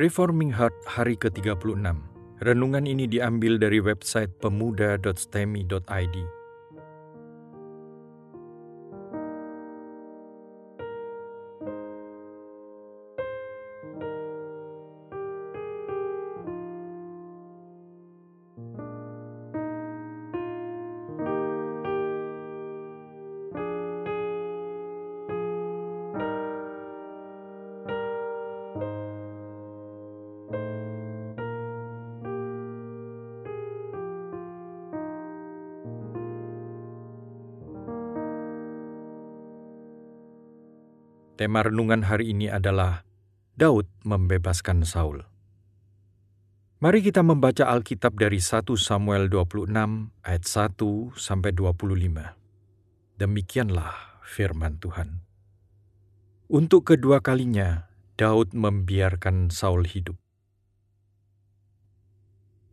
Reforming Heart hari ke-36. Renungan ini diambil dari website pemuda.stemi.id. Tema renungan hari ini adalah Daud membebaskan Saul. Mari kita membaca Alkitab dari 1 Samuel 26 ayat 1 sampai 25. Demikianlah firman Tuhan. Untuk kedua kalinya Daud membiarkan Saul hidup.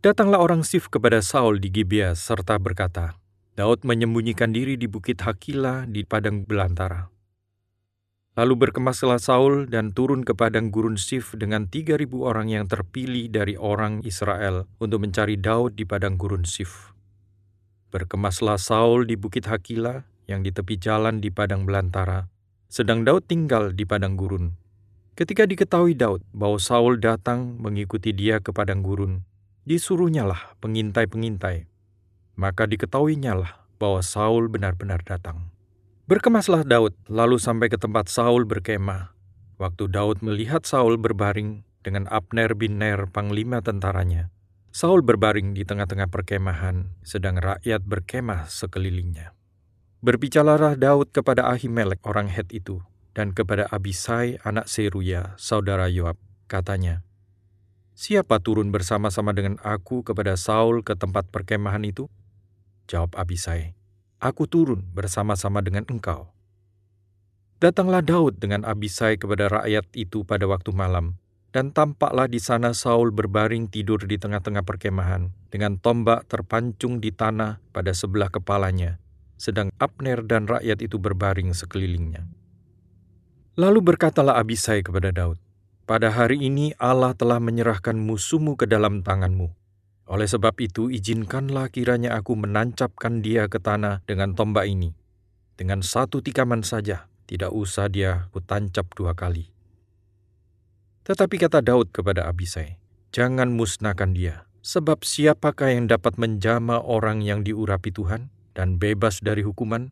Datanglah orang Sif kepada Saul di Gibea serta berkata, Daud menyembunyikan diri di bukit Hakila di padang belantara. Lalu berkemaslah Saul dan turun ke padang gurun Sif dengan tiga ribu orang yang terpilih dari orang Israel untuk mencari Daud di padang gurun Sif. Berkemaslah Saul di bukit Hakila yang di tepi jalan di padang belantara, sedang Daud tinggal di padang gurun. Ketika diketahui Daud bahwa Saul datang mengikuti dia ke padang gurun, disuruhnyalah pengintai-pengintai. Maka diketahuinyalah bahwa Saul benar-benar datang. Berkemaslah Daud, lalu sampai ke tempat Saul berkemah. Waktu Daud melihat Saul berbaring dengan Abner bin Ner, panglima tentaranya. Saul berbaring di tengah-tengah perkemahan, sedang rakyat berkemah sekelilingnya. Berbicaralah Daud kepada Ahimelek orang Het itu, dan kepada Abisai anak Seruya, saudara Yoab. Katanya, Siapa turun bersama-sama dengan aku kepada Saul ke tempat perkemahan itu? Jawab Abisai, aku turun bersama-sama dengan engkau. Datanglah Daud dengan Abisai kepada rakyat itu pada waktu malam, dan tampaklah di sana Saul berbaring tidur di tengah-tengah perkemahan, dengan tombak terpancung di tanah pada sebelah kepalanya, sedang Abner dan rakyat itu berbaring sekelilingnya. Lalu berkatalah Abisai kepada Daud, Pada hari ini Allah telah menyerahkan musuhmu ke dalam tanganmu, oleh sebab itu, izinkanlah kiranya aku menancapkan dia ke tanah dengan tombak ini. Dengan satu tikaman saja, tidak usah dia kutancap dua kali. Tetapi kata Daud kepada Abisai, Jangan musnahkan dia, sebab siapakah yang dapat menjama orang yang diurapi Tuhan dan bebas dari hukuman?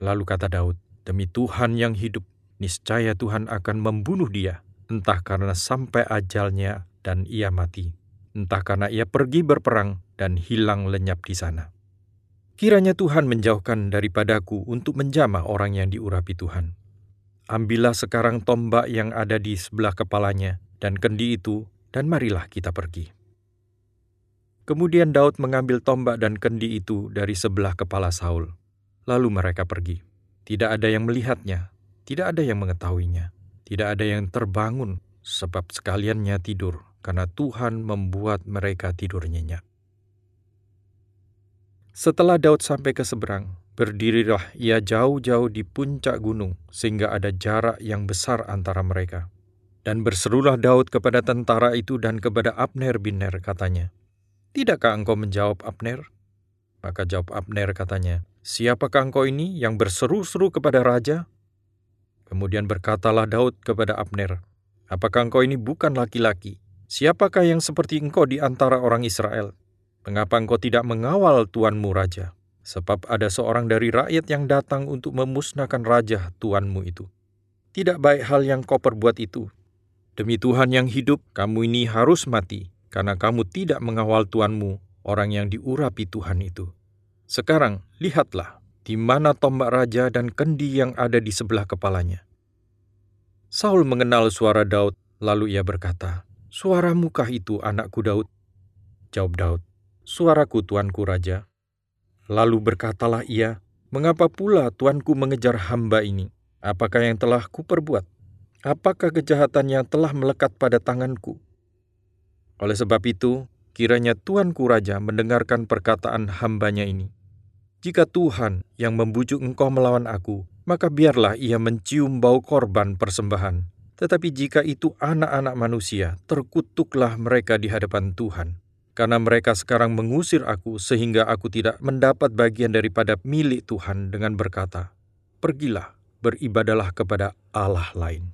Lalu kata Daud, Demi Tuhan yang hidup, niscaya Tuhan akan membunuh dia, entah karena sampai ajalnya dan ia mati entah karena ia pergi berperang dan hilang lenyap di sana. Kiranya Tuhan menjauhkan daripadaku untuk menjamah orang yang diurapi Tuhan. Ambillah sekarang tombak yang ada di sebelah kepalanya dan kendi itu, dan marilah kita pergi. Kemudian Daud mengambil tombak dan kendi itu dari sebelah kepala Saul. Lalu mereka pergi. Tidak ada yang melihatnya, tidak ada yang mengetahuinya, tidak ada yang terbangun, sebab sekaliannya tidur karena Tuhan membuat mereka tidur nyenyak. Setelah Daud sampai ke seberang, berdirilah ia jauh-jauh di puncak gunung, sehingga ada jarak yang besar antara mereka. Dan berserulah Daud kepada tentara itu dan kepada Abner bin Ner, katanya, Tidakkah engkau menjawab Abner? Maka jawab Abner katanya, Siapakah engkau ini yang berseru-seru kepada raja? Kemudian berkatalah Daud kepada Abner, Apakah engkau ini bukan laki-laki, Siapakah yang seperti engkau di antara orang Israel? Mengapa engkau tidak mengawal tuanmu raja? Sebab ada seorang dari rakyat yang datang untuk memusnahkan raja tuanmu itu. Tidak baik hal yang kau perbuat itu. Demi Tuhan yang hidup, kamu ini harus mati, karena kamu tidak mengawal tuanmu, orang yang diurapi Tuhan itu. Sekarang, lihatlah, di mana tombak raja dan kendi yang ada di sebelah kepalanya. Saul mengenal suara Daud, lalu ia berkata, Suaramu kah itu anakku Daud? Jawab Daud, suaraku tuanku raja. Lalu berkatalah ia, mengapa pula tuanku mengejar hamba ini? Apakah yang telah kuperbuat? Apakah kejahatan yang telah melekat pada tanganku? Oleh sebab itu, kiranya tuanku raja mendengarkan perkataan hambanya ini. Jika Tuhan yang membujuk engkau melawan aku, maka biarlah ia mencium bau korban persembahan Tetapi jika itu anak-anak manusia, terkutuklah mereka di hadapan Tuhan. Karena mereka sekarang mengusir aku sehingga aku tidak mendapat bagian daripada milik Tuhan dengan berkata, Pergilah, beribadalah kepada Allah lain.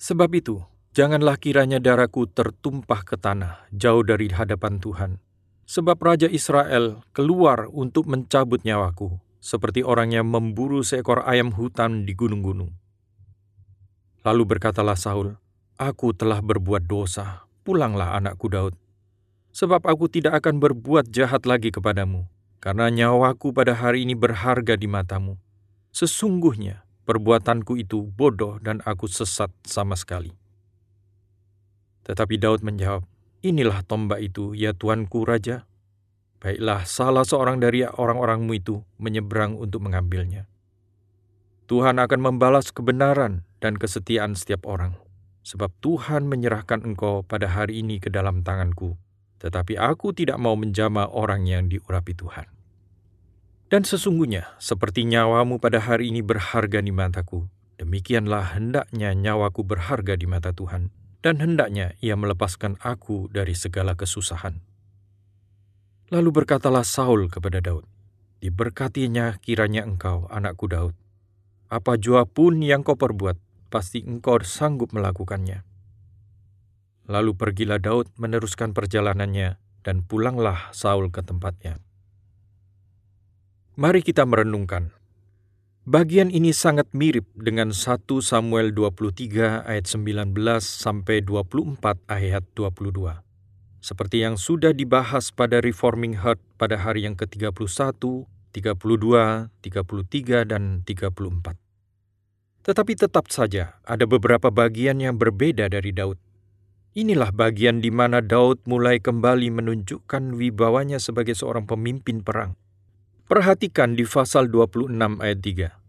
Sebab itu, janganlah kiranya darahku tertumpah ke tanah jauh dari hadapan Tuhan. Sebab Raja Israel keluar untuk mencabut nyawaku, seperti orang yang memburu seekor ayam hutan di gunung-gunung. Lalu berkatalah Saul, Aku telah berbuat dosa, pulanglah anakku Daud. Sebab aku tidak akan berbuat jahat lagi kepadamu, karena nyawaku pada hari ini berharga di matamu. Sesungguhnya perbuatanku itu bodoh dan aku sesat sama sekali. Tetapi Daud menjawab, Inilah tombak itu, ya tuanku raja. Baiklah, salah seorang dari orang-orangmu itu menyeberang untuk mengambilnya. Tuhan akan membalas kebenaran dan kesetiaan setiap orang, sebab Tuhan menyerahkan engkau pada hari ini ke dalam tanganku, tetapi aku tidak mau menjama orang yang diurapi Tuhan. Dan sesungguhnya, seperti nyawamu pada hari ini berharga di mataku, demikianlah hendaknya nyawaku berharga di mata Tuhan, dan hendaknya ia melepaskan aku dari segala kesusahan. Lalu berkatalah Saul kepada Daud, Diberkatinya kiranya engkau, anakku Daud, apa jua pun yang kau perbuat, pasti engkau sanggup melakukannya. Lalu pergilah Daud meneruskan perjalanannya, dan pulanglah Saul ke tempatnya. Mari kita merenungkan. Bagian ini sangat mirip dengan 1 Samuel 23 ayat 19 sampai 24 ayat 22. Seperti yang sudah dibahas pada Reforming Heart pada hari yang ke-31, 32, 33, dan 34. Tetapi tetap saja ada beberapa bagian yang berbeda dari Daud. Inilah bagian di mana Daud mulai kembali menunjukkan wibawanya sebagai seorang pemimpin perang. Perhatikan di pasal 26 ayat 3.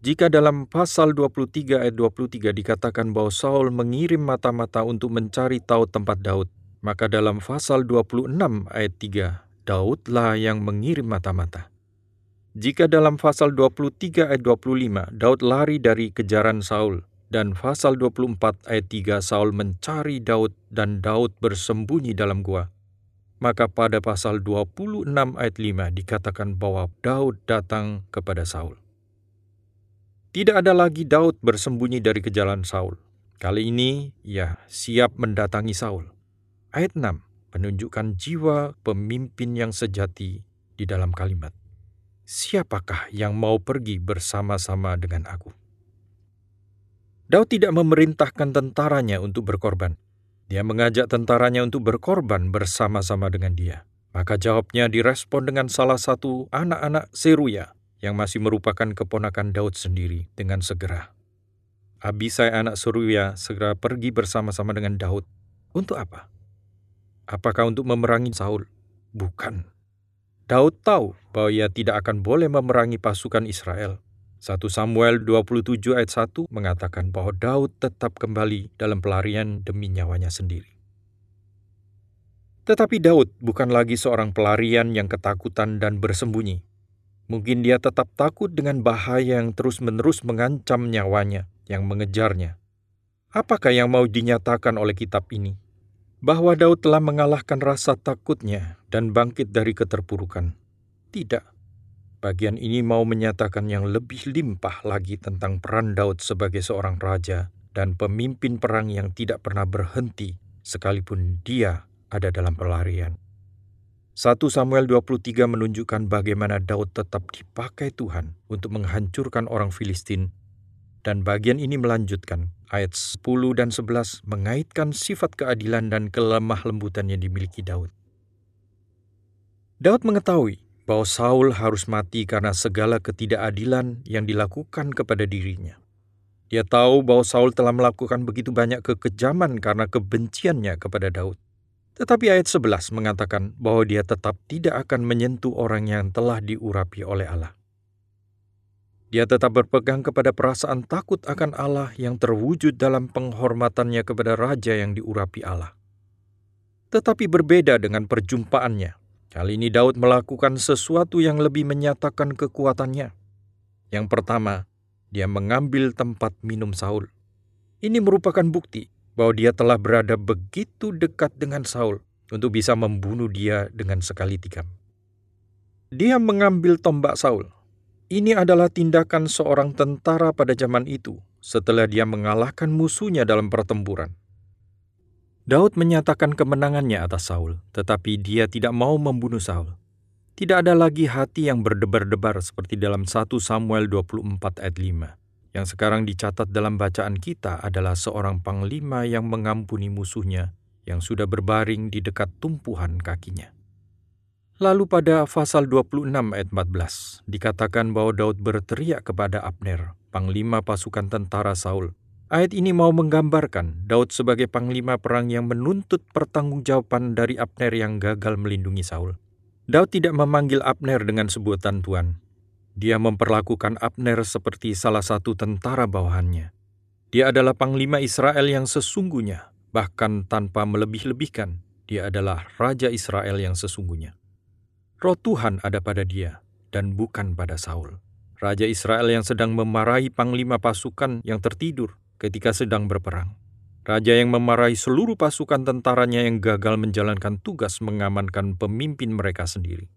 Jika dalam pasal 23 ayat 23 dikatakan bahwa Saul mengirim mata-mata untuk mencari tahu tempat Daud, maka dalam pasal 26 ayat 3, Daudlah yang mengirim mata-mata. Jika dalam pasal 23 ayat 25 Daud lari dari kejaran Saul dan pasal 24 ayat 3 Saul mencari Daud dan Daud bersembunyi dalam gua, maka pada pasal 26 ayat 5 dikatakan bahwa Daud datang kepada Saul. Tidak ada lagi Daud bersembunyi dari kejaran Saul. Kali ini ia siap mendatangi Saul. Ayat 6 menunjukkan jiwa pemimpin yang sejati di dalam kalimat siapakah yang mau pergi bersama-sama dengan aku? Daud tidak memerintahkan tentaranya untuk berkorban. Dia mengajak tentaranya untuk berkorban bersama-sama dengan dia. Maka jawabnya direspon dengan salah satu anak-anak Seruya yang masih merupakan keponakan Daud sendiri dengan segera. Abisai anak Seruya segera pergi bersama-sama dengan Daud. Untuk apa? Apakah untuk memerangi Saul? Bukan. Daud tahu bahwa ia tidak akan boleh memerangi pasukan Israel. 1 Samuel 27 ayat 1 mengatakan bahwa Daud tetap kembali dalam pelarian demi nyawanya sendiri. Tetapi Daud bukan lagi seorang pelarian yang ketakutan dan bersembunyi. Mungkin dia tetap takut dengan bahaya yang terus-menerus mengancam nyawanya, yang mengejarnya. Apakah yang mau dinyatakan oleh kitab ini? Bahwa Daud telah mengalahkan rasa takutnya dan bangkit dari keterpurukan. Tidak. Bagian ini mau menyatakan yang lebih limpah lagi tentang peran Daud sebagai seorang raja dan pemimpin perang yang tidak pernah berhenti sekalipun dia ada dalam pelarian. 1 Samuel 23 menunjukkan bagaimana Daud tetap dipakai Tuhan untuk menghancurkan orang Filistin dan bagian ini melanjutkan, ayat 10 dan 11 mengaitkan sifat keadilan dan kelemah lembutan yang dimiliki Daud. Daud mengetahui bahwa Saul harus mati karena segala ketidakadilan yang dilakukan kepada dirinya. Dia tahu bahwa Saul telah melakukan begitu banyak kekejaman karena kebenciannya kepada Daud. Tetapi ayat 11 mengatakan bahwa dia tetap tidak akan menyentuh orang yang telah diurapi oleh Allah. Dia tetap berpegang kepada perasaan takut akan Allah yang terwujud dalam penghormatannya kepada raja yang diurapi Allah. Tetapi berbeda dengan perjumpaannya. Kali ini Daud melakukan sesuatu yang lebih menyatakan kekuatannya. Yang pertama, dia mengambil tempat minum Saul. Ini merupakan bukti bahwa dia telah berada begitu dekat dengan Saul untuk bisa membunuh dia dengan sekali tikam. Dia mengambil tombak Saul. Ini adalah tindakan seorang tentara pada zaman itu setelah dia mengalahkan musuhnya dalam pertempuran. Daud menyatakan kemenangannya atas Saul, tetapi dia tidak mau membunuh Saul. Tidak ada lagi hati yang berdebar-debar seperti dalam 1 Samuel 24 ayat 5. Yang sekarang dicatat dalam bacaan kita adalah seorang panglima yang mengampuni musuhnya yang sudah berbaring di dekat tumpuhan kakinya. Lalu pada pasal 26 ayat 14 dikatakan bahwa Daud berteriak kepada Abner, panglima pasukan tentara Saul, Ayat ini mau menggambarkan Daud sebagai panglima perang yang menuntut pertanggungjawaban dari Abner yang gagal melindungi Saul. Daud tidak memanggil Abner dengan sebutan Tuan. Dia memperlakukan Abner seperti salah satu tentara bawahannya. Dia adalah panglima Israel yang sesungguhnya, bahkan tanpa melebih-lebihkan. Dia adalah Raja Israel yang sesungguhnya. Roh Tuhan ada pada dia, dan bukan pada Saul. Raja Israel yang sedang memarahi panglima pasukan yang tertidur ketika sedang berperang. Raja yang memarahi seluruh pasukan tentaranya yang gagal menjalankan tugas mengamankan pemimpin mereka sendiri.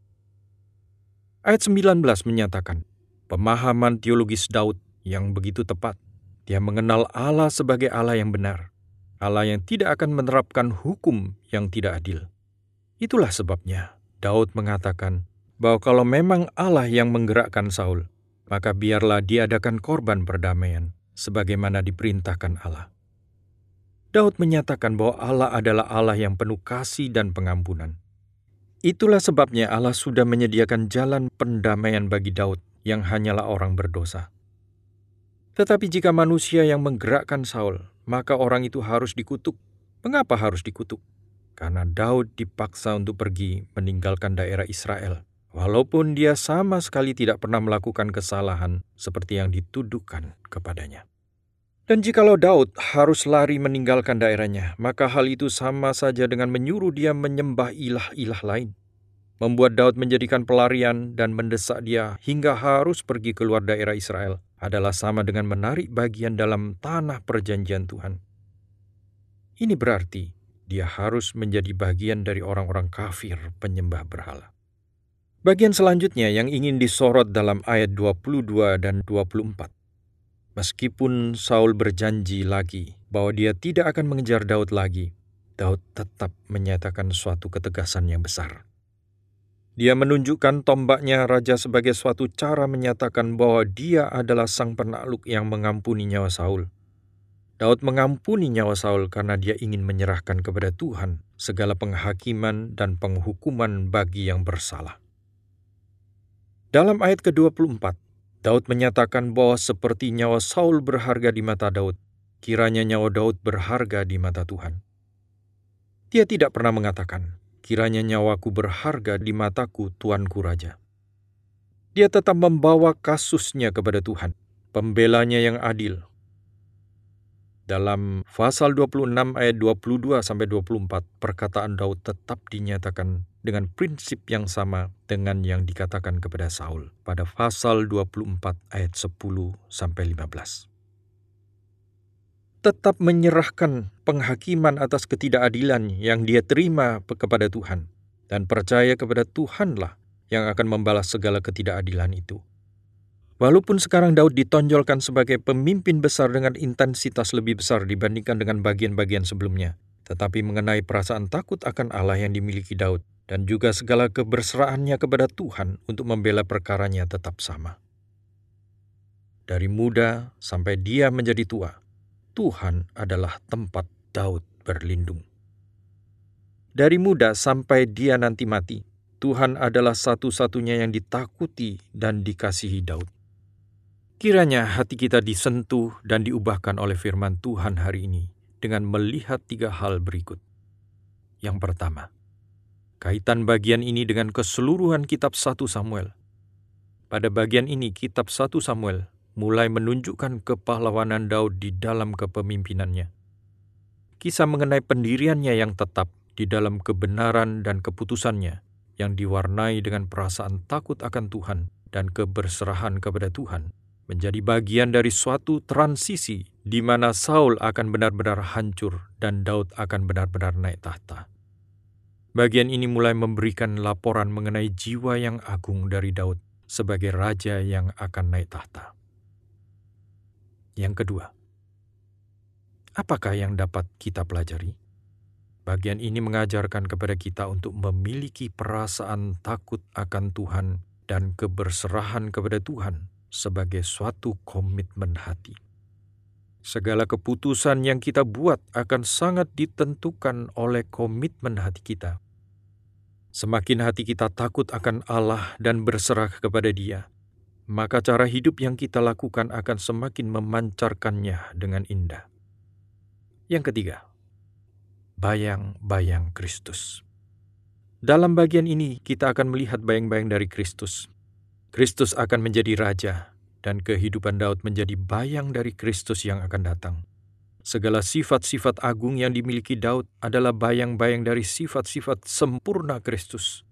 Ayat 19 menyatakan, pemahaman teologis Daud yang begitu tepat. Dia mengenal Allah sebagai Allah yang benar, Allah yang tidak akan menerapkan hukum yang tidak adil. Itulah sebabnya Daud mengatakan bahwa kalau memang Allah yang menggerakkan Saul, maka biarlah diadakan korban perdamaian sebagaimana diperintahkan Allah. Daud menyatakan bahwa Allah adalah Allah yang penuh kasih dan pengampunan. Itulah sebabnya Allah sudah menyediakan jalan pendamaian bagi Daud yang hanyalah orang berdosa. Tetapi jika manusia yang menggerakkan Saul, maka orang itu harus dikutuk. Mengapa harus dikutuk? Karena Daud dipaksa untuk pergi meninggalkan daerah Israel walaupun dia sama sekali tidak pernah melakukan kesalahan seperti yang dituduhkan kepadanya. Dan jikalau Daud harus lari meninggalkan daerahnya, maka hal itu sama saja dengan menyuruh dia menyembah ilah-ilah lain. Membuat Daud menjadikan pelarian dan mendesak dia hingga harus pergi keluar daerah Israel adalah sama dengan menarik bagian dalam tanah perjanjian Tuhan. Ini berarti dia harus menjadi bagian dari orang-orang kafir penyembah berhala. Bagian selanjutnya yang ingin disorot dalam ayat 22 dan 24. Meskipun Saul berjanji lagi bahwa dia tidak akan mengejar Daud lagi, Daud tetap menyatakan suatu ketegasan yang besar. Dia menunjukkan tombaknya raja sebagai suatu cara menyatakan bahwa dia adalah sang penakluk yang mengampuni nyawa Saul. Daud mengampuni nyawa Saul karena dia ingin menyerahkan kepada Tuhan segala penghakiman dan penghukuman bagi yang bersalah. Dalam ayat ke-24, Daud menyatakan bahwa seperti nyawa Saul berharga di mata Daud, kiranya nyawa Daud berharga di mata Tuhan. Dia tidak pernah mengatakan, kiranya nyawaku berharga di mataku Tuanku Raja. Dia tetap membawa kasusnya kepada Tuhan, pembelanya yang adil, dalam pasal 26 ayat 22 sampai 24, perkataan Daud tetap dinyatakan dengan prinsip yang sama dengan yang dikatakan kepada Saul pada pasal 24 ayat 10 sampai 15. Tetap menyerahkan penghakiman atas ketidakadilan yang dia terima kepada Tuhan dan percaya kepada Tuhanlah yang akan membalas segala ketidakadilan itu. Walaupun sekarang Daud ditonjolkan sebagai pemimpin besar dengan intensitas lebih besar dibandingkan dengan bagian-bagian sebelumnya, tetapi mengenai perasaan takut akan Allah yang dimiliki Daud dan juga segala keberserahannya kepada Tuhan untuk membela perkaranya tetap sama. Dari muda sampai dia menjadi tua, Tuhan adalah tempat Daud berlindung. Dari muda sampai dia nanti mati, Tuhan adalah satu-satunya yang ditakuti dan dikasihi Daud. Kiranya hati kita disentuh dan diubahkan oleh firman Tuhan hari ini dengan melihat tiga hal berikut. Yang pertama, kaitan bagian ini dengan keseluruhan kitab 1 Samuel. Pada bagian ini kitab 1 Samuel mulai menunjukkan kepahlawanan Daud di dalam kepemimpinannya. Kisah mengenai pendiriannya yang tetap di dalam kebenaran dan keputusannya yang diwarnai dengan perasaan takut akan Tuhan dan keberserahan kepada Tuhan menjadi bagian dari suatu transisi di mana Saul akan benar-benar hancur dan Daud akan benar-benar naik tahta. Bagian ini mulai memberikan laporan mengenai jiwa yang agung dari Daud sebagai raja yang akan naik tahta. Yang kedua, apakah yang dapat kita pelajari? Bagian ini mengajarkan kepada kita untuk memiliki perasaan takut akan Tuhan dan keberserahan kepada Tuhan sebagai suatu komitmen hati. Segala keputusan yang kita buat akan sangat ditentukan oleh komitmen hati kita. Semakin hati kita takut akan Allah dan berserah kepada Dia, maka cara hidup yang kita lakukan akan semakin memancarkannya dengan indah. Yang ketiga, bayang-bayang Kristus. Dalam bagian ini, kita akan melihat bayang-bayang dari Kristus. Kristus akan menjadi raja, dan kehidupan Daud menjadi bayang dari Kristus yang akan datang. Segala sifat-sifat agung yang dimiliki Daud adalah bayang-bayang dari sifat-sifat sempurna Kristus.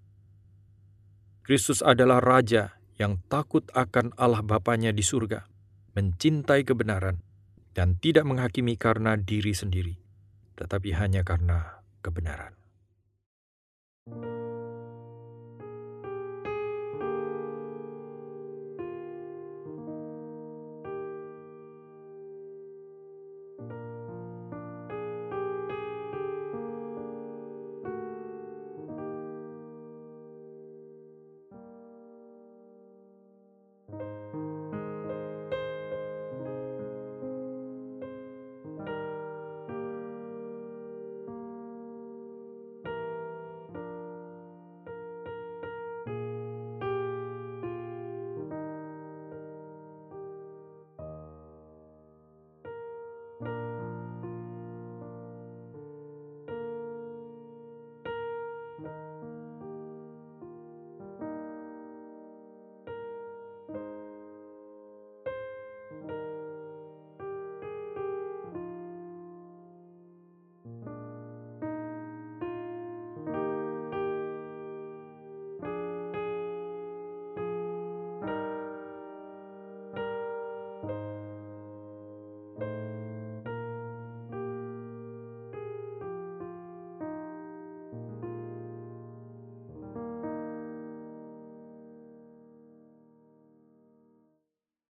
Kristus adalah Raja yang takut akan Allah Bapaknya di surga, mencintai kebenaran, dan tidak menghakimi karena diri sendiri, tetapi hanya karena kebenaran. thank you